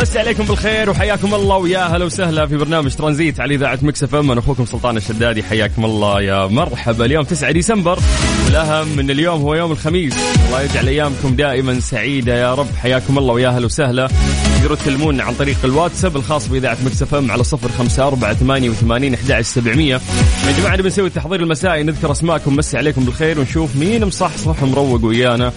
مسي عليكم بالخير وحياكم الله ويا هلا وسهلا في برنامج ترانزيت على إذاعة Mix FM. أنا أخوكم سلطان الشدادي حياكم الله يا مرحبا. اليوم 9 ديسمبر والأهم من اليوم هو يوم الخميس. الله يجعل أيامكم دائما سعيدة يا رب. حياكم الله ويا هلا وسهلا. تقدروا تكلمونا عن طريق الواتساب الخاص بإذاعة Mix FM على 054 88 11700 يا جماعة نبي نسوي التحضير المسائي نذكر أسماءكم مسي عليكم بالخير ونشوف مين مصحصح ومروق ويانا.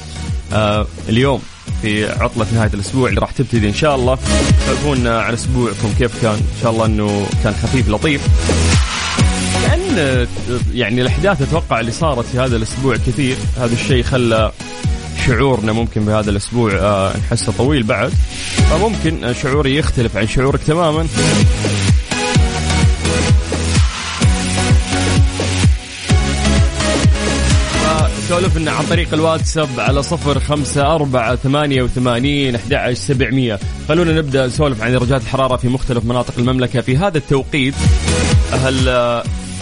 آه اليوم في عطلة نهاية الأسبوع اللي راح تبتدي إن شاء الله. تعرفونا عن أسبوعكم كيف كان؟ إن شاء الله أنه كان خفيف لطيف. لأن يعني الأحداث أتوقع اللي صارت في هذا الأسبوع كثير. هذا الشيء خلى شعورنا ممكن بهذا الأسبوع آه، نحسه طويل بعد. فممكن شعوري يختلف عن شعورك تماما. سولفنا عن طريق الواتساب على صفر خمسة أربعة ثمانية وثمانين أحد سبعمية. خلونا نبدأ نسولف عن درجات الحرارة في مختلف مناطق المملكة. في هذا التوقيت أهل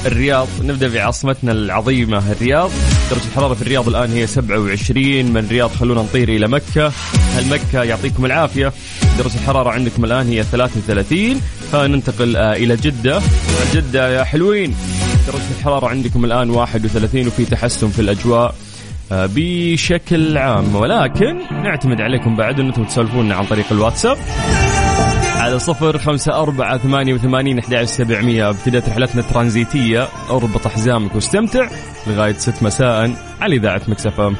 الرياض نبدأ بعاصمتنا العظيمة الرياض. درجة الحرارة في الرياض الآن هي 27 من الرياض خلونا نطير إلى مكة. أهل مكة يعطيكم العافية. درجة الحرارة عندكم الآن هي 33 فننتقل آه، إلى جدة. جدة يا حلوين. درجة الحرارة عندكم الآن 31 وفي تحسن في الأجواء آه، بشكل عام. ولكن نعتمد عليكم بعد أنكم تسولفون عن طريق الواتساب على صفر خمسة أربعة ثمانية وثمانين أحد سبعمية. ابتدت رحلتنا الترانزيتية. اربط حزامك واستمتع لغاية ست مساء على إذاعة مكسفة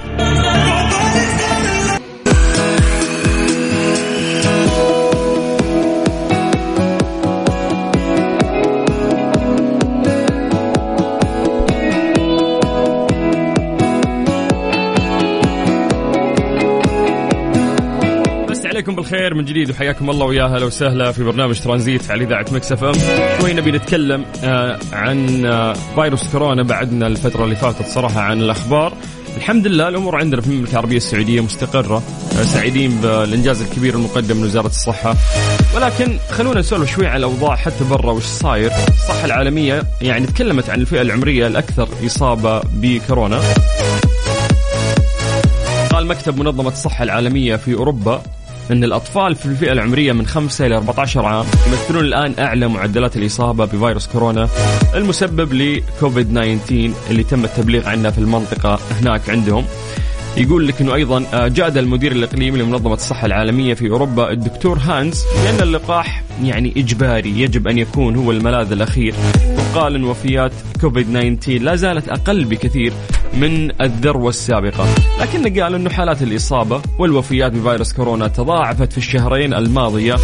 بالخير من جديد وحياكم الله ويا هلا وسهلا في برنامج ترانزيت على إذاعة Mix FM. شوي نبي نتكلم آه عن آه فيروس كورونا بعدنا الفترة اللي فاتت صراحة عن الأخبار. الحمد لله الأمور عندنا في المملكة العربية السعودية مستقرة آه سعيدين بالإنجاز الكبير المقدم من وزارة الصحة. ولكن خلونا نسولف شوي عن الأوضاع حتى برا وش صاير؟ الصحة العالمية يعني تكلمت عن الفئة العمرية الأكثر إصابة بكورونا. قال مكتب منظمة الصحة العالمية في أوروبا أن الأطفال في الفئة العمرية من 5 إلى 14 عام يمثلون الآن أعلى معدلات الإصابة بفيروس كورونا المسبب لكوفيد 19 اللي تم التبليغ عنه في المنطقة هناك عندهم. يقول لك إنه أيضا آه، جاد المدير الإقليمي لمنظمة الصحة العالمية في أوروبا الدكتور هانز بأن اللقاح يعني إجباري يجب أن يكون هو الملاذ الأخير. وقال إن وفيات كوفيد 19 لا زالت أقل بكثير من الذروة السابقة، لكن قال إنه حالات الإصابة والوفيات بفيروس كورونا تضاعفت في الشهرين الماضية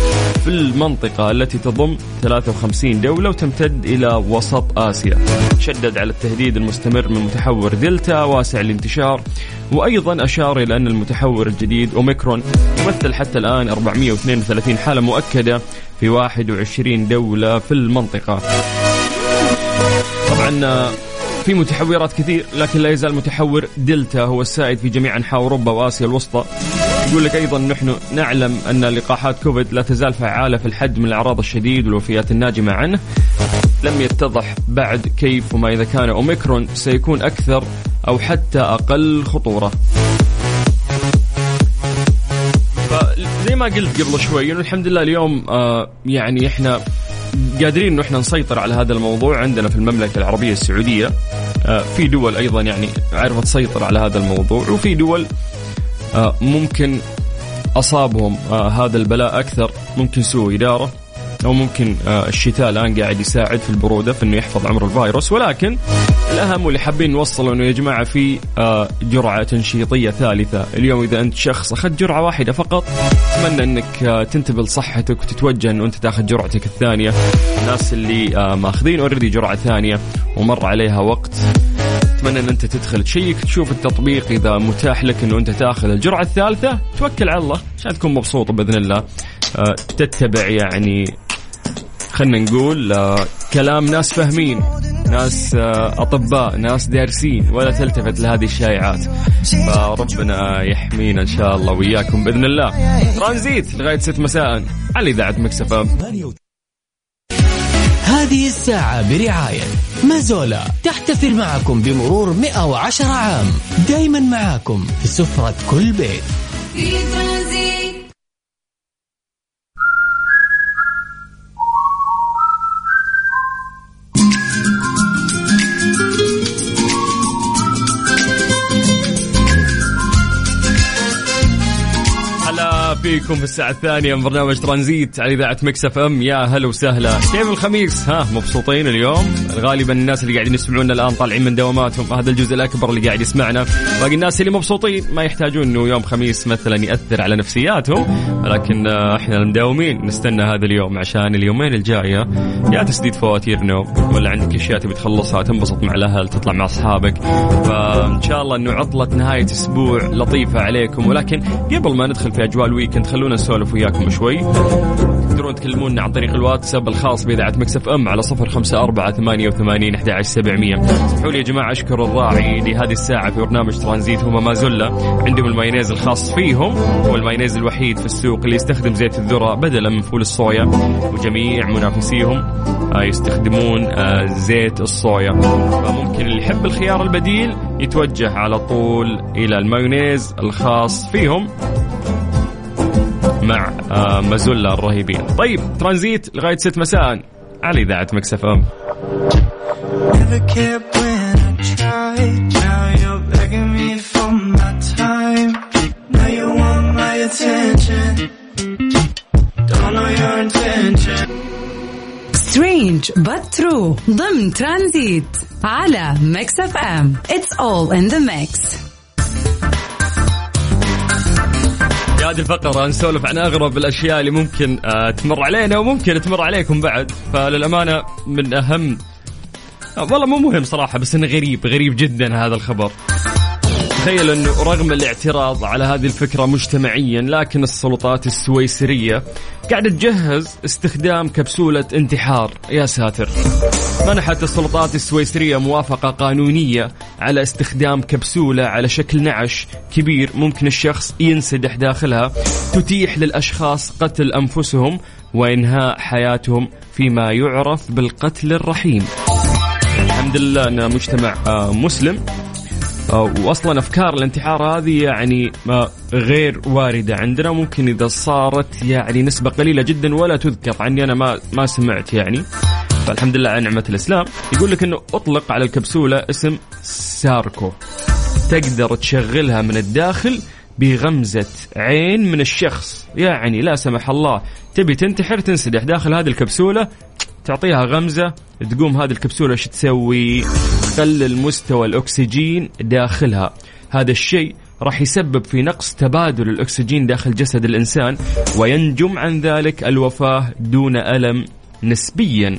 في المنطقة التي تضم 53 دولة وتمتد إلى وسط آسيا. شدد على التهديد المستمر من متحور دلتا واسع الانتشار وأيضا أشار إلى أن المتحور الجديد أوميكرون يمثل حتى الآن 432 حالة مؤكدة في 21 دولة في المنطقة طبعا في متحورات كثير لكن لا يزال متحور دلتا هو السائد في جميع أنحاء أوروبا وآسيا الوسطى. يقول لك أيضا نحن نعلم أن لقاحات كوفيد لا تزال فعالة في الحد من الأعراض الشديد والوفيات الناجمة عنه. لم يتضح بعد كيف وما إذا كان أوميكرون سيكون أكثر أو حتى أقل خطورة. زي ما قلت قبل شوي انه الحمد لله اليوم آه يعني إحنا قادرين إنه إحنا نسيطر على هذا الموضوع عندنا في المملكة العربية السعودية. آه في دول أيضا يعني عرفت تسيطر على هذا الموضوع وفي دول آه ممكن أصابهم آه هذا البلاء أكثر ممكن سوء إدارة أو ممكن الشتاء الآن قاعد يساعد في البرودة في إنه يحفظ عمر الفيروس. ولكن الأهم واللي حابين نوصله إنه يا جماعة في آه، جرعة تنشيطية ثالثة. اليوم إذا أنت شخص أخذت جرعة واحدة فقط أتمنى إنك آه، تنتبه لصحتك وتتوجه إنه أنت تاخذ جرعتك الثانية. الناس اللي ماخذين already جرعة ثانية ومر عليها وقت أتمنى إن أنت تدخل تشيك تشوف التطبيق. إذا متاح لك إنه أنت تاخذ الجرعة الثالثة توكل على الله. عشان تكون مبسوط بإذن الله. تتبع يعني خلنا نقول كلام ناس فاهمين ناس آه، أطباء ناس دارسين ولا تلتفت لهذه الشائعات. فربنا يحمينا إن شاء الله وإياكم بإذن الله. ترانزيت لغاية 6 مساء على إذاعة مكسفة هذه الساعة برعاية مازولا. تحتفل معكم بمرور 110 عام. دايما معاكم في سفرة كل بيت. في فيكم في الساعة الثانية من برنامج ترانزيت على إذاعة Mix FM. يا هلا وسهلا. كيف الخميس؟ ها مبسوطين اليوم. غالبا الناس اللي قاعدين يسمعونا الآن طالعين من دواماتهم. هذا الجزء الأكبر اللي قاعد يسمعنا. باقي الناس اللي مبسوطين ما يحتاجون إنه يوم خميس مثلا يأثر على نفسياتهم ولكن آه، إحنا المداومين نستنى هذا اليوم عشان اليومين الجاية. يا تسديد فواتير نوم ولا عندك أشياء تبي تخلصها تنبسط مع الأهل تطلع مع أصحابك. فإن شاء الله إنه عطلة نهاية أسبوع لطيفة عليكم. ولكن قبل ما ندخل في أجواء ال weekend خلونا نسولف وياكم شوي. تقدرون تكلمونا عن طريق الواتساب الخاص بإذاعة Mix FM على صفر خمسة أربعة ثمانية وثمانين أحد عشر سبعمية. اسمحوا لي يا جماعة أشكر الراعي لهذه الساعة في برنامج ترانزيت هم مازولا عندهم المايونيز الخاص فيهم. هو المايونيز الوحيد في السوق اللي يستخدم زيت الذرة بدلا من فول الصويا. وجميع منافسيهم آه، يستخدمون آه، زيت الصويا. فممكن اللي يحب الخيار البديل يتوجه على طول إلى المايونيز الخاص فيهم مع آه، مازولا الرهيبين. طيب ترانزيت لغاية 6 مساء. على إذاعة مكسف أم. But true. ضمن ترانزيت على Mix FM it's all in the mix هذه الفقرة نسولف عن أغرب الأشياء اللي ممكن آه، تمر علينا وممكن تمر عليكم بعد. فللأمانة من أهم آه، والله مو مهم صراحة بس إنه غريب غريب جدا هذا الخبر. تخيل انه رغم الاعتراض على هذه الفكرة مجتمعيا لكن السلطات السويسرية قاعدة تجهز استخدام كبسولة انتحار. يا ساتر. منحت السلطات السويسرية موافقة قانونية على استخدام كبسولة على شكل نعش كبير ممكن الشخص ينسدح داخلها تتيح للأشخاص قتل أنفسهم وإنهاء حياتهم فيما يعرف بالقتل الرحيم. الحمد لله أن مجتمع آه، مسلم. واصلا أفكار الانتحار هذه يعني ما غير واردة عندنا. ممكن إذا صارت يعني نسبة قليلة جدا ولا تذكر عني أنا ما ما سمعت يعني. فالحمد لله على نعمة الإسلام. يقول لك إنه أطلق على الكبسولة اسم ساركو. تقدر تشغلها من الداخل بغمزة عين من الشخص. يعني لا سمح الله تبي تنتحر تنسدح داخل هذه الكبسولة. تعطيها غمزة تقوم هذه الكبسولة إيش تسوي؟ تقلل مستوى الأكسجين داخلها. هذا الشيء راح يسبب في نقص تبادل الأكسجين داخل جسد الإنسان وينجم عن ذلك الوفاة دون ألم نسبيا.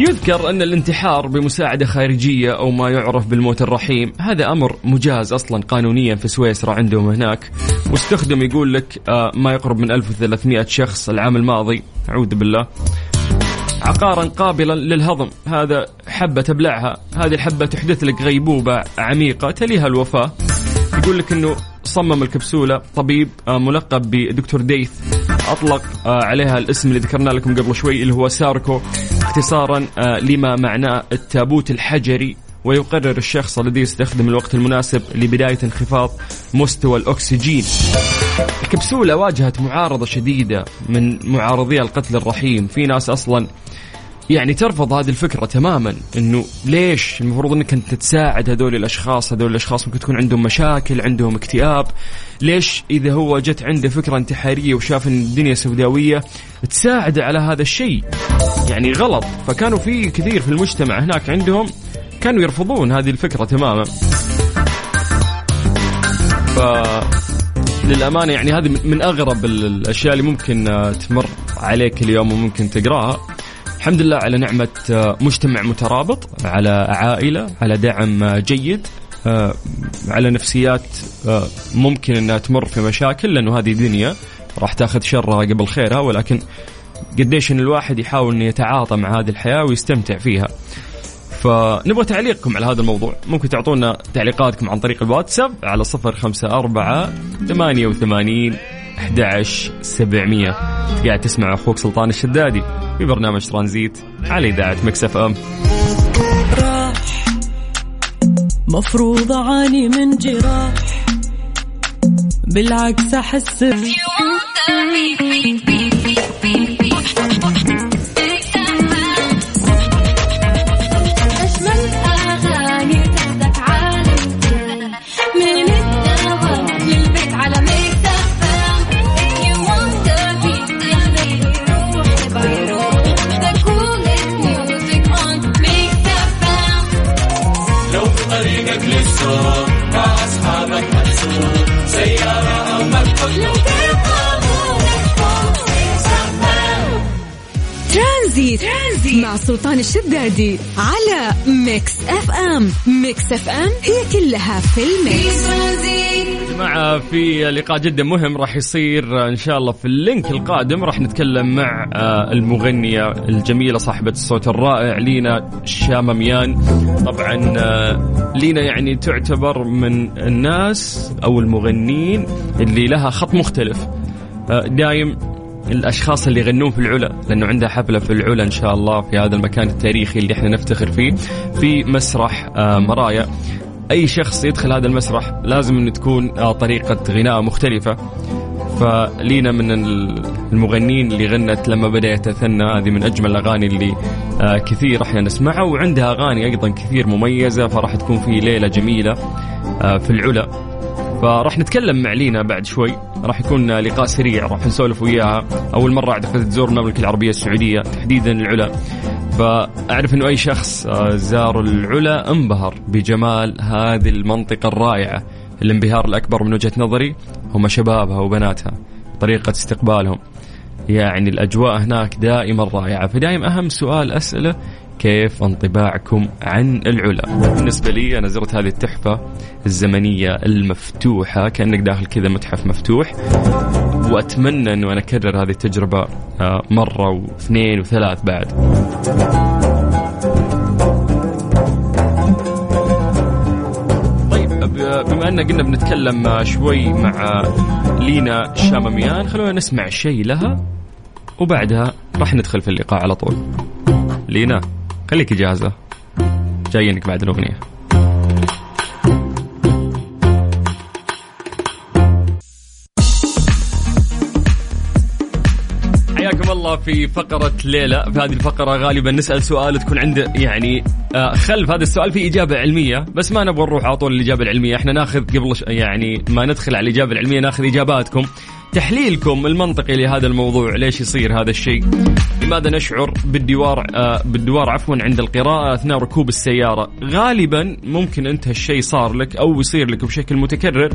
يذكر أن الانتحار بمساعدة خارجية أو ما يعرف بالموت الرحيم هذا أمر مجاز أصلا قانونيا في سويسرا عندهم هناك. واستخدم يقول لك آه، ما يقرب من 1300 شخص العام الماضي. أعوذ بالله. عقارا قابلا للهضم. هذا حبة تبلعها. هذه الحبة تحدث لك غيبوبة عميقة تليها الوفاة. يقول لك أنه صمم الكبسولة طبيب آه، ملقب بدكتور ديث. أطلق آه، عليها الاسم اللي ذكرنا لكم قبل شوي اللي هو ساركو اختصارا آه، لما معناه التابوت الحجري. ويقرر الشخص الذي يستخدم الوقت المناسب لبداية انخفاض مستوى الأكسجين. الكبسولة واجهت معارضة شديدة من معارضي القتل الرحيم. في ناس أصلا يعني ترفض هذه الفكرة تماما إنه ليش؟ المفروض إنك أنت تساعد هذول الأشخاص هذول الأشخاص ممكن تكون عندهم مشاكل عندهم اكتئاب. ليش إذا هو جت عنده فكرة انتحارية وشاف إن الدنيا سوداوية تساعده على هذا الشيء. يعني غلط. فكانوا في كثير في المجتمع هناك عندهم كانوا يرفضون هذه الفكرة تماما. ف للأمانة يعني هذه من أغرب الأشياء اللي ممكن تمر عليك اليوم وممكن تقراها. الحمد لله على نعمة آه، مجتمع مترابط على عائلة على دعم آه، جيد آه، على نفسيات ممكن إنها تمر في مشاكل لأنه هذه دنيا راح تاخذ شرها قبل خيرها ولكن قديش إن الواحد يحاول إنه يتعاطى مع هذه الحياة ويستمتع فيها. فنبغى تعليقكم على هذا الموضوع. ممكن تعطونا تعليقاتكم عن طريق الواتساب على صفر خمسة أربعة ثمانية وثمانين 11 700 قاعد تسمع أخوك سلطان الشدادي؟ في برنامج ترانزيت على إذاعة مكسف أم. مفروض أعاني من جراح. بالعكس أحس ترانزيت مع سلطان الشدادي على Mix FM. Mix FM هي كلها في ال mix. جماعة في لقاء جدا مهم راح يصير إن شاء الله في ال link القادم. راح نتكلم مع آه، المغنية الجميلة صاحبة الصوت الرائع لينا شاماميان طبعا آه، لينا يعني تعتبر من الناس أو المغنيين اللي لها خط مختلف. آه، دايم الأشخاص اللي يغنون في العلا لأنه عندها حفلة في العلا إن شاء الله في هذا المكان التاريخي اللي إحنا نفتخر فيه في مسرح آه، مرايا. أي شخص يدخل هذا المسرح لازم إنه تكون آه، طريقة غناء مختلفة. فلينا من المغنين اللي غنت لما بدا يتثنى هذه من أجمل الأغاني اللي آه، كثير إحنا نسمعها وعندها أغاني أيضا كثير مميزة فراح تكون في ليلة جميلة في العلا. فراح نتكلم مع لينا بعد شوي. راح يكون لقاء سريع راح نسولف وياها أول مرة أعتقد تزور المملكه العربية السعودية تحديدا العلا. فأعرف إنه أي شخص آه، زار العلا انبهر بجمال هذه المنطقة الرائعة. الانبهار الأكبر من وجهة نظري هم شبابها وبناتها طريقة استقبالهم. يعني الأجواء هناك دائما رائعة. فدائما أهم سؤال أسأله كيف انطباعكم عن العلا؟ بالنسبة لي أنا زرت هذه التحفة الزمنية المفتوحة كأنك داخل كذا متحف مفتوح. وأتمنى أنه أنا أكرر هذه التجربة آه، مرة واثنين وثلاث بعد. طيب بما أن قلنا بنتكلم شوي مع لينا شامميان خلونا نسمع شيء لها وبعدها راح ندخل في اللقاء على طول. لينا. خليك جاهزة جايينك بعد الأغنية. الله في فقرة ليلى في هذه الفقرة غالبا نسأل سؤال تكون عنده يعني آه، خلف. هذا السؤال في إجابة علمية بس ما نبغى نروح على طول الإجابة العلمية. إحنا ناخذ قبل يعني ما ندخل على الإجابة العلمية ناخذ إجاباتكم. تحليلكم المنطقي لهذا الموضوع ليش يصير هذا الشيء؟ لماذا نشعر بالدوار آه بالدوار عفوا عند القراءة أثناء ركوب السيارة؟ غالبا ممكن أنت هالشيء صار لك أو يصير لك بشكل متكرر.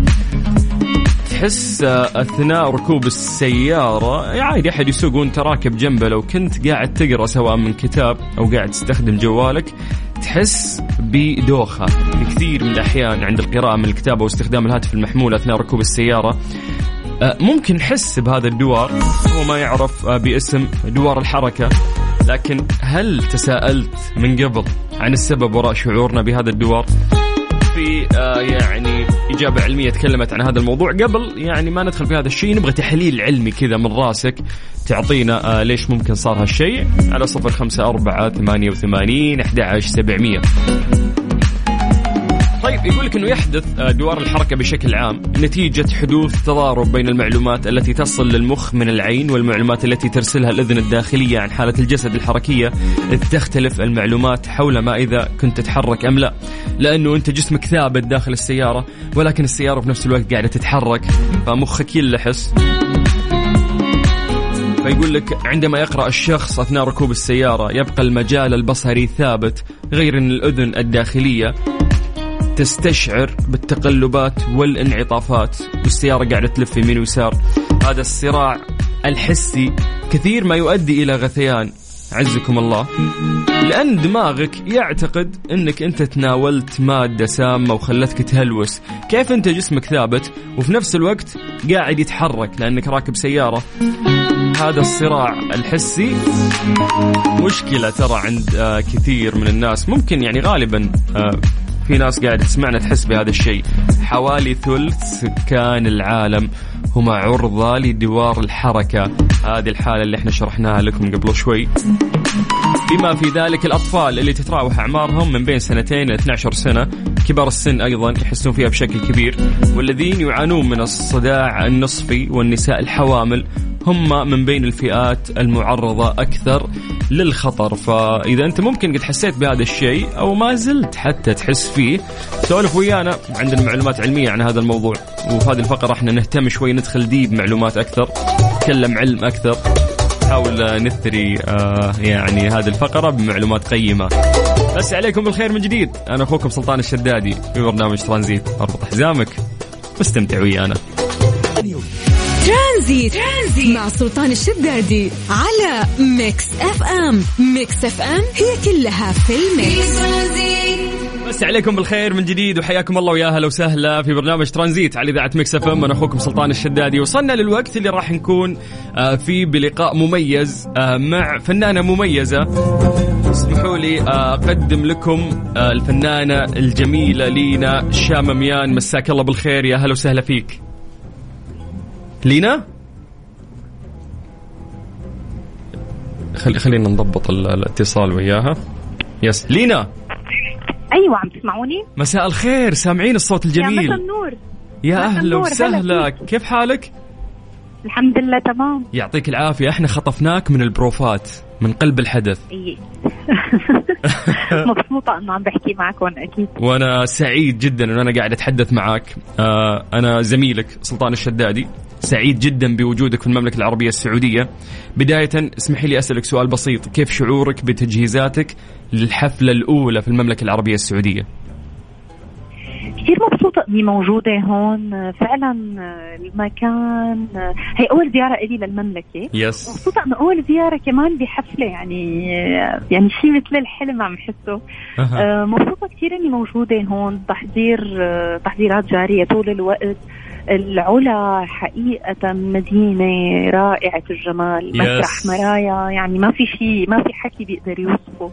تحس آه، أثناء ركوب السيارة عادي أحد يسوق وأنت راكب جنبه. لو كنت قاعد تقرأ سواء من كتاب أو قاعد تستخدم جوالك تحس بدوخة كثير من الأحيان عند القراءة من الكتاب أو استخدام الهاتف المحمول أثناء ركوب السيارة. آه، ممكن نحس بهذا الدوار. هو ما يعرف آه، باسم دوار الحركة. لكن هل تساءلت من قبل عن السبب وراء شعورنا بهذا الدوار؟ في آه، يعني إجابة علمية تكلمت عن هذا الموضوع. قبل يعني ما ندخل في هذا الشيء نبغى تحليل علمي كذا من راسك تعطينا ليش ممكن صار هالشيء. على صفر خمسة أربعة ثمانية وثمانين أحد عشر سبعمية. طيب يقول لك إنه يحدث آه، دوار الحركة بشكل عام. نتيجة حدوث تضارب بين المعلومات التي تصل للمخ من العين والمعلومات التي ترسلها الأذن الداخلية عن حالة الجسد الحركية. اذ تختلف المعلومات حول ما إذا كنت تتحرك أم لا. لأنه أنت جسمك ثابت داخل السيارة ولكن السيارة في نفس الوقت قاعدة تتحرك فمخك يلحس. فيقول لك عندما يقرأ الشخص أثناء ركوب السيارة يبقى المجال البصري ثابت غير أن الأذن الداخلية. تستشعر بالتقلبات والانعطافات. والسيارة قاعدة تلف يمين ويسار. هذا الصراع الحسي كثير ما يؤدي إلى غثيان. عزكم الله. لأن دماغك يعتقد أنك أنت تناولت مادة سامة وخلتك تهلوس. كيف أنت جسمك ثابت وفي نفس الوقت قاعد يتحرك لأنك راكب سيارة؟ هذا الصراع الحسي مشكلة ترى عند آه، كثير من الناس. ممكن يعني غالبا آه، في ناس قاعدة تسمعنا تحس بهذا الشيء. حوالي ثلث سكان العالم هم عرضة لدوار الحركة. هذه الحالة اللي إحنا شرحناها لكم قبل شوي. بما في ذلك الأطفال اللي تتراوح أعمارهم من بين سنتين ل 12 سنة كبار السن أيضا يحسون فيها بشكل كبير والذين يعانون من الصداع النصفي والنساء الحوامل هم من بين الفئات المعرضة أكثر للخطر. فإذا أنت ممكن قد حسيت بهذا الشيء أو ما زلت حتى تحس فيه سولف ويانا عندنا معلومات علمية عن هذا الموضوع. وفي هذه الفقرة إحنا نهتم شوي ندخل ديب معلومات أكثر نتكلم علم أكثر نحاول نثري آه يعني هذه الفقرة بمعلومات قيمة. بس عليكم بالخير من جديد. أنا أخوكم سلطان الشدادي في برنامج ترانزيت. أربط حزامك. واستمتع ويانا. ترانزيت. ترانزيت مع سلطان الشدادي على Mix FM. Mix FM هي كلها في ال mix. مسي عليكم بالخير من جديد وحياكم الله ويا أهلا وسهلا في برنامج ترانزيت على إذاعة Mix FM. أنا أخوكم سلطان الشدادي. وصلنا للوقت اللي راح نكون آه، فيه بلقاء مميز آه، مع فنانة مميزة. اسمحوا لي آه، أقدم لكم الفنانة الجميلة لينا شاماميان. مساك الله بالخير يا أهلا وسهلا فيك. لينا؟ خلي خلينا نضبط الاتصال وياها. يس لينا! أيوه عم تسمعوني؟ مساء الخير سامعين الصوت الجميل. يا مساء النور. يا أهلا وسهلا. كيف حالك؟ الحمد لله تمام. يعطيك العافية. إحنا خطفناك من البروفات من قلب الحدث. مبسوطة إنه عم بحكي معكم أكيد. وأنا سعيد جدا إنه أنا قاعد أتحدث معك. آه أنا زميلك سلطان الشدادي. سعيد جدا بوجودك في المملكة العربية السعودية. بداية اسمحي لي أسألك سؤال بسيط. كيف شعورك بتجهيزاتك للحفلة الأولى في المملكة العربية السعودية؟ كثير مبسوطة إني موجودة هون. فعلا المكان هي أول زيارة إلي للمملكة. يس مبسوطة إنه أول زيارة كمان بحفلة يعني يعني شيء مثل الحلم عم حسه أه. مبسوطة كثير إني موجودة هون. تحضير تحضيرات جارية طول الوقت. العلا حقيقة مدينة رائعة الجمال مسرح مرايا يعني ما في شيء ما في حكي بيقدر يوصفه.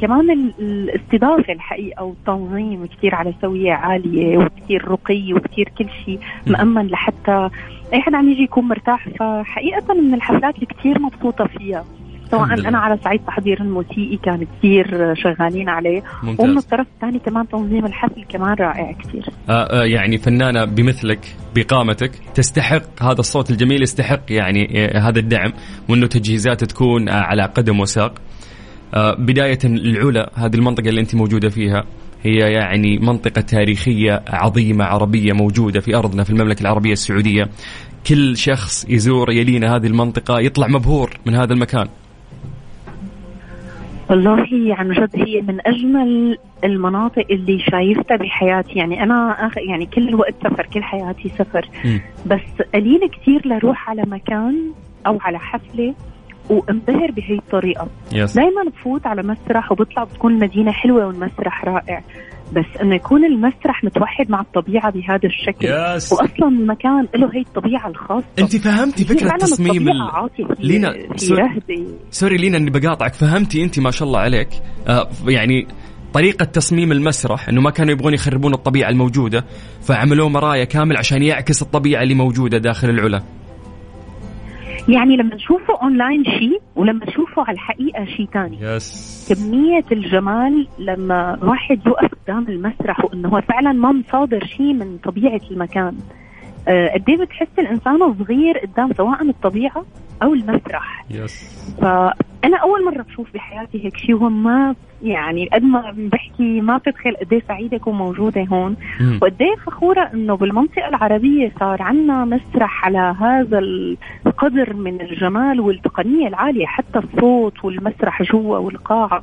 كمان الاستضافة الحقيقة والتنظيم كثير على سوية عالية وكثير رقي وكثير كل شيء مأمن لحتى أي حدا عم يجي يكون مرتاح. فحقيقة من الحفلات اللي كثير مبسوطة فيها. سواء أنا على صعيد تحضير الموسيقي كان كثير شغالين عليه. ممتاز. ومن الطرف الثاني كمان تنظيم الحفل كمان رائع كثير آه آه يعني فنانة بمثلك بقامتك تستحق هذا الصوت الجميل يستحق يعني آه هذا الدعم وأنه تجهيزاته تكون آه على قدم وساق. آه بداية العلا هذه المنطقة اللي أنت موجودة فيها هي يعني منطقة تاريخية عظيمة عربية موجودة في أرضنا في المملكة العربية السعودية. كل شخص يزور يلينا هذه المنطقة يطلع مبهور من هذا المكان. والله عن جد هي من أجمل المناطق اللي شايفتها بحياتي يعني أنا آخر يعني كل الوقت سفر كل حياتي سفر م. بس قليل كثير لروح على مكان أو على حفلة وانبهر بهي الطريقة. Yes. دائما بفوت على مسرح وبطلع بتكون المدينة حلوة والمسرح رائع. بس إنه يكون المسرح متوحد مع الطبيعة بهذا الشكل. يس. واصلا المكان له هي الطبيعة الخاصة. أنت فهمتي فكرة تصميم ال... لينا sorry, sorry لينا إني بقاطعك. فهمتي أنت ما شاء الله عليك. آه يعني طريقة تصميم المسرح إنه ما كانوا يبغون يخربون الطبيعة الموجودة فعملوه مرايا كامل عشان يعكس الطبيعة اللي موجودة داخل العلا. يعني لما نشوفه اونلاين شيء ولما نشوفه على الحقيقة شيء ثاني yes كمية الجمال لما واحد يوقف قدام المسرح وإنه هو فعلا ما مصادر شيء من طبيعة المكان. آه، قد إيه بتحس الإنسان صغير قدام سواء الطبيعة أو المسرح؟ يس فانا أول مرة بشوف بحياتي هيك شيء وهم ما يعني قد ما بحكي ما بتتخيل قد إيه سعيدة أكون موجودة هون. وقد إيه فخورة إنه بالمنطقة العربية صار عندنا مسرح على هذا القدر من الجمال والتقنية العالية حتى الصوت والمسرح جوا والقاعة.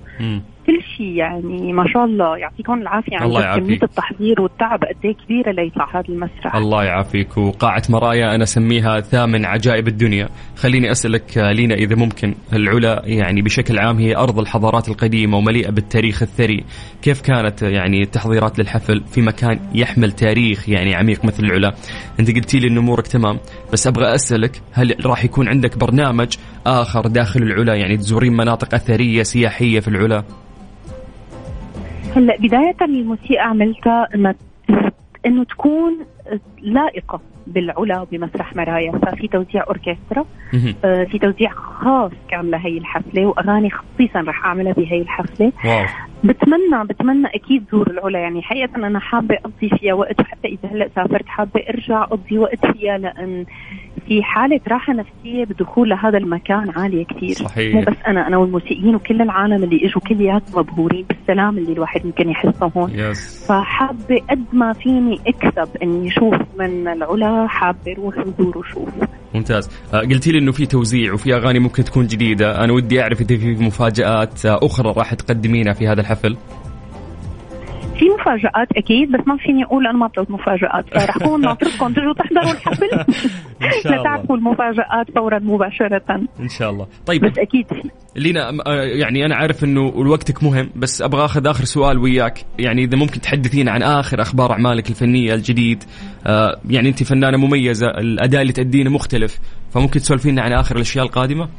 كل شيء يعني ما شاء الله. يعطيكم العافية. عن الله جد كمية. التحضير والتعب قد إيه كبيرة ليطلع هذا المسرح. الله يعافيك. وقاعة مرايا أنا أسميها ثامن عجائب الدنيا. خليني آه، لينا إذا ممكن العلا يعني بشكل عام هي أرض الحضارات القديمة ومليئة بالتاريخ الثري. كيف كانت يعني التحضيرات للحفل في مكان يحمل تاريخ يعني عميق مثل العلا؟ أنت قلتي لي أن أمورك تمام بس أبغى أسألك هل راح يكون عندك برنامج آخر داخل العلا؟ يعني تزورين مناطق أثرية سياحية في العلا؟ هلأ بداية الموسيقى عملتها إنه إنه تكون لائقة بالعلا وبمسرح مرايا ففي توزيع أوركسترا. آه، في توزيع خاص كان لهي الحفلة وأغاني خصيصا رح أعملها بهي الحفلة واو بتمنى بتمنى أكيد زور العلا يعني حقيقة أنا حابة أقضي فيها وقت وحتى إذا هلأ سافرت حابة أرجع أقضي وقت فيها لأن في حالة راحة نفسية بدخول لهذا المكان عالية كثير. صحيح. مو بس أنا أنا والموسيقيين وكل العالم اللي إجوا كلياتهم مبهورين بالسلام اللي الواحد ممكن يحسه هون. yes فحابة قد ما فيني أكسب إني أشوف من العلا حابة أروح وزور وشوف ممتاز. آه، قلتي لي إنه في توزيع وفي أغاني ممكن تكون جديدة. أنا ودي أعرف إذا في مفاجآت آه، أخرى راح تقدمينها في هذا الحفل. في مفاجآت أكيد بس ما فيني أقول أنا ما بطلب مفاجآت. فرح أكون ناطركم تجوا تحضروا الحفل. إن. لتعرفوا المفاجآت فورا مباشرة. إن شاء الله. طيب. بس أكيد. في لينا آه، يعني أنا عارف إنه وقتك مهم بس أبغى آخذ آخر سؤال وياك. يعني إذا ممكن تحدثينا عن آخر أخبار أعمالك الفنية الجديد. آه، يعني أنت فنانة مميزة الأداء اللي تأدينه مختلف. فممكن تسولفينا عن آخر الأشياء القادمة؟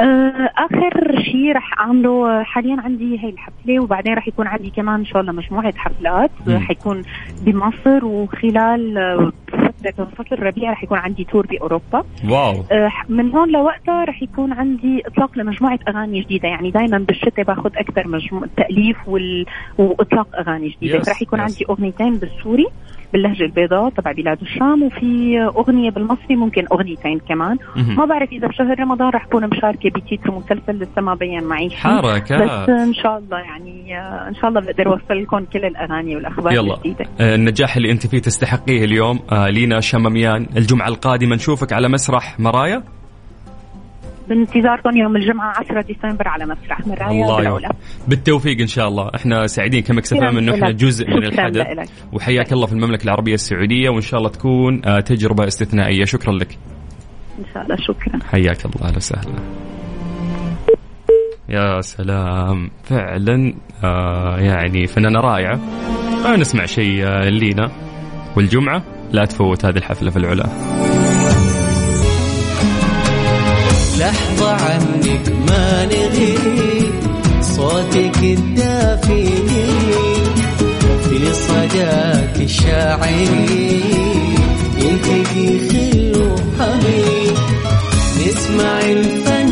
آه، آخر شيء رح أعمله حاليا عندي هي الحفلة وبعدين رح يكون عندي كمان إن شاء الله مجموعة حفلات. حيكون بمصر وخلال فترة فصل الربيع رح يكون عندي تور بأوروبا. واو. آه، من هون لوقتها رح يكون عندي إطلاق لمجموعة أغاني جديدة. يعني دائما بالشتاء باخذ أكثر مجموعه تأليف وال... وإطلاق أغاني جديدة. Yes, رح يكون yes. عندي أغنيتين بالسوري. باللهجة البيضاء تبع بلاد الشام وفي أغنية بالمصري ممكن أغنيتين كمان. ما بعرف إذا بشهر رمضان رح أكون مشاركة بتيتر مسلسل لسه ما بين معي شيء. حركات. بس إن شاء الله يعني إن شاء الله بقدر أوصل لكم كل الأغاني والأخبار يلا الجديدة آه، النجاح اللي أنت فيه تستحقيه اليوم آه، لينا شماميان الجمعة القادمة نشوفك على مسرح مرايا بانتظاركم يوم الجمعة 10 ديسمبر على مسرح مرايا الله يوفقك بالتوفيق إن شاء الله. إحنا سعيدين ك Mix FM إنه إحنا. جزء من الحدث. وحياك الله في المملكة العربية السعودية وإن شاء الله تكون آه، تجربة استثنائية. شكرا لك. إن شاء الله. شكرا. حياك الله. أهلا وسهلا. يا سلام. فعلا آه يعني فنانة رائعة. آه نسمع شيء آه لينا. والجمعة لا تفوت هذه الحفلة في العلا. لحظة عنك ما نغيب صوتك الدافي في صداك الشاعري يلتقي خل وحبيب نسمع الفن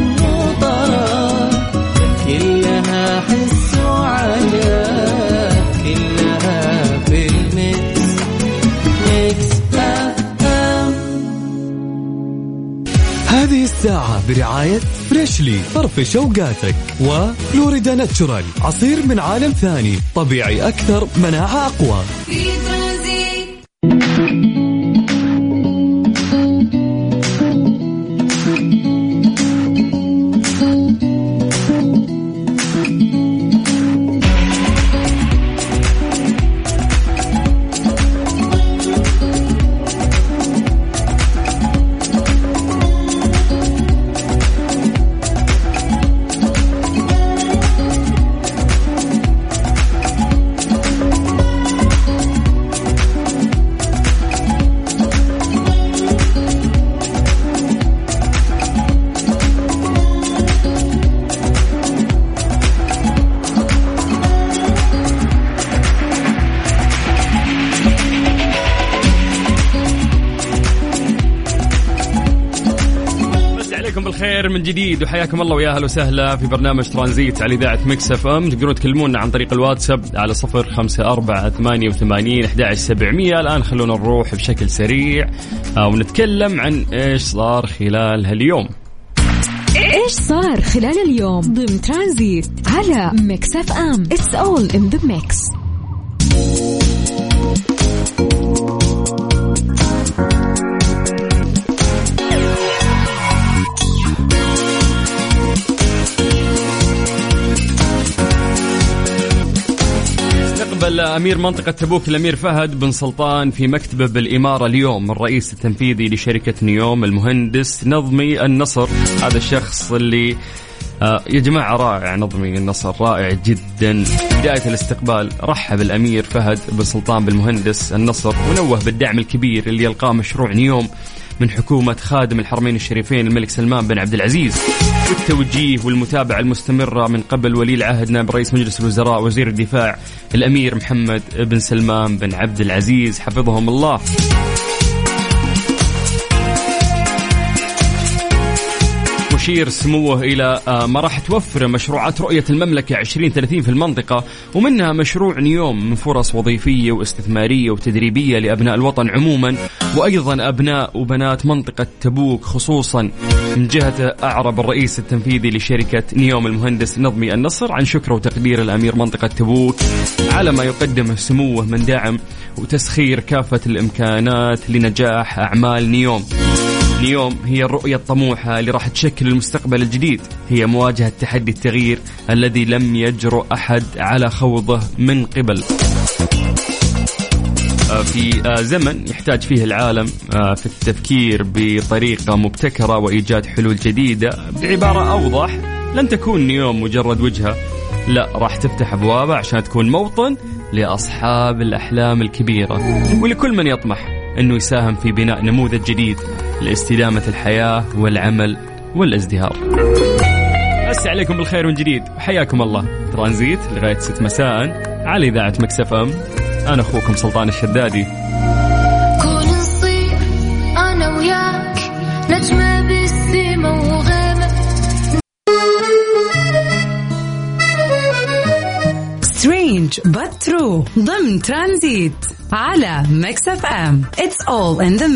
الساعة برعاية فريشلي فرفش اوقاتك وفلوريدا ناتشورال عصير من عالم ثاني طبيعي أكثر مناعة أقوى. من جديد وحياكم الله ويا أهلا وسهلا في برنامج ترانزيت على إذاعة Mix FM. تقدرون تكلمونا عن طريق الواتساب على صفر خمسة أربعة ثمانية وثمانين أحد سبعمية. الآن خلونا نروح بشكل سريع آه، ونتكلم عن إيش صار خلال هاليوم. إيش صار خلال اليوم ضمن ترانزيت على Mix FM؟ It's all in the mix استقبل أمير منطقة تبوك الأمير فهد بن سلطان في مكتبه بالإمارة اليوم الرئيس التنفيذي لشركة نيوم المهندس نظمي النصر. هذا الشخص اللي آه يا جماعة رائع نظمي النصر رائع جدا. بداية الاستقبال رحب الأمير فهد بن سلطان بالمهندس النصر ونوه بالدعم الكبير اللي يلقاه مشروع نيوم من حكومة خادم الحرمين الشريفين الملك سلمان بن عبد العزيز. والتوجيه والمتابعة المستمرة من قبل ولي العهد نائب رئيس مجلس الوزراء وزير الدفاع الأمير محمد بن سلمان بن عبد العزيز حفظهم الله. مشير سموه إلى آه، ما راح توفر مشروعات رؤية المملكة 2030 في المنطقة ومنها مشروع نيوم من فرص وظيفية واستثمارية وتدريبية لأبناء الوطن عموما وأيضا أبناء وبنات منطقة تبوك خصوصا من جهة أعرب الرئيس التنفيذي لشركة نيوم المهندس نظمي النصر عن شكر وتقدير الأمير منطقة تبوك على ما يقدمه سموه من دعم وتسخير كافة الإمكانات لنجاح أعمال نيوم. اليوم هي الرؤية الطموحة اللي راح تشكل المستقبل الجديد. هي مواجهة تحدي التغيير الذي لم يجرؤ أحد على خوضه من قبل. آه، في آه، زمن يحتاج فيه العالم آه، في التفكير بطريقة مبتكرة وإيجاد حلول جديدة. بعبارة أوضح لن تكون نيوم مجرد وجهة. لا راح تفتح أبوابها عشان تكون موطن لأصحاب الأحلام الكبيرة. ولكل من يطمح أنه يساهم في بناء نموذج جديد. لاستدامة الحياة والعمل والازدهار. أسي عليكم بالخير من جديد. حياكم الله. ترانزيت لغاية 6 مساء على إذاعة مكسف أم. أنا أخوكم سلطان الشدادي. كون نصير أنا وياك. نجمة بالسما وغيمة. Strange but true. ضمن ترانزيت على Mix FM. It's all in the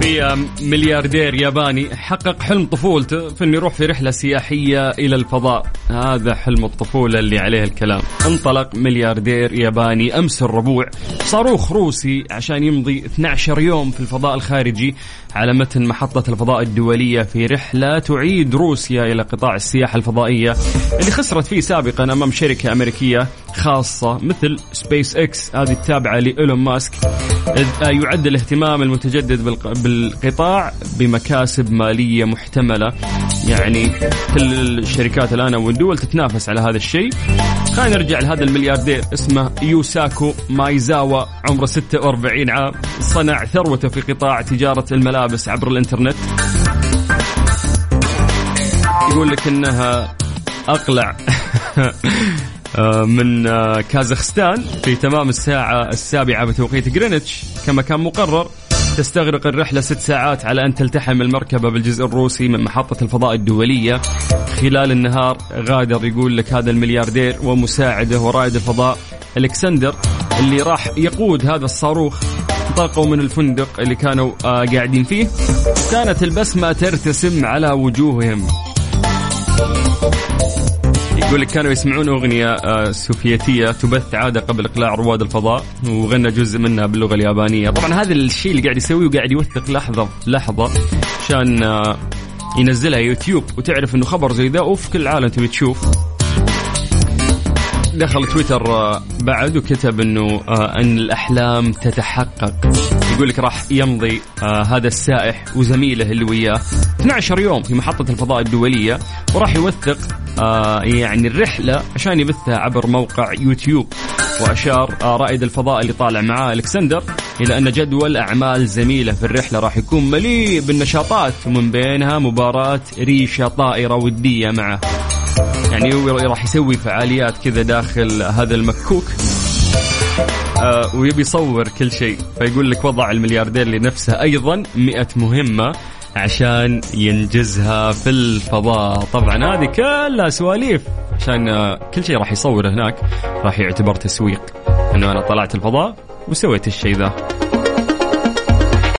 في ملياردير ياباني حقق حلم طفولته في إنه يروح في رحلة سياحية إلى الفضاء. هذا حلم الطفولة اللي عليه الكلام. انطلق ملياردير ياباني أمس الربوع. صاروخ روسي عشان يمضي 12 يوم في الفضاء الخارجي. على متن محطة الفضاء الدولية في رحلة تعيد روسيا إلى قطاع السياحة الفضائية اللي خسرت فيه سابقا أمام شركة أمريكية خاصة مثل سبيس إكس هذه التابعة لإيلون ماسك. يعد الاهتمام المتجدد بالقطاع بمكاسب مالية محتملة. يعني كل الشركات الآن والدول تتنافس على هذا الشيء. خلينا نرجع لهذا الملياردير. اسمه يوساكو مايزاوا. عمره 46 عام. صنع ثروته في قطاع تجارة الملابس. عبر الإنترنت. يقول لك إنها أقلع من كازاخستان في تمام الساعة السابعة بتوقيت جرينتش كما كان مقرر تستغرق الرحلة ست ساعات على أن تلتحم المركبة بالجزء الروسي من محطة الفضاء الدولية. خلال النهار غادر يقول لك هذا الملياردير ومساعده ورائد الفضاء ألكسندر اللي راح يقود هذا الصاروخ انطلقوا من الفندق اللي كانوا آه قاعدين فيه. كانت البسمة ترتسم على وجوههم. يقول لك كانوا يسمعون أغنية آه سوفيتية تبث عادة قبل إقلاع رواد الفضاء وغنى جزء منها باللغة اليابانية. طبعا هذا الشيء اللي قاعد يسويه وقاعد يوثق لحظة لحظة عشان آه ينزلها يوتيوب وتعرف إنه خبر زي ذا وفي كل العالم تبي تشوف. دخل تويتر آه، بعد وكتب إنه آه، إن الأحلام تتحقق. يقول لك راح يمضي آه، هذا السائح وزميله اللي وياه 12 يوم في محطة الفضاء الدولية وراح يوثق يعني الرحلة عشان يبثها عبر موقع يوتيوب. وأشار رائد الفضاء اللي طالع معاه ألكسندر إلى أن جدول أعمال زميله في الرحلة راح يكون مليء بالنشاطات ومن بينها مباراة ريشة طائرة ودية معه. يعني هو راح يسوي فعاليات كذا داخل هذا المكوك. آه ويبي يصور كل شيء. فيقول لك وضع الملياردير لنفسه أيضا مئة مهمة عشان ينجزها في الفضاء. طبعا هذه كلها سواليف. عشان آه، كل شيء راح يصور هناك راح يعتبر تسويق. إنه أنا طلعت الفضاء وسويت الشيء ذا.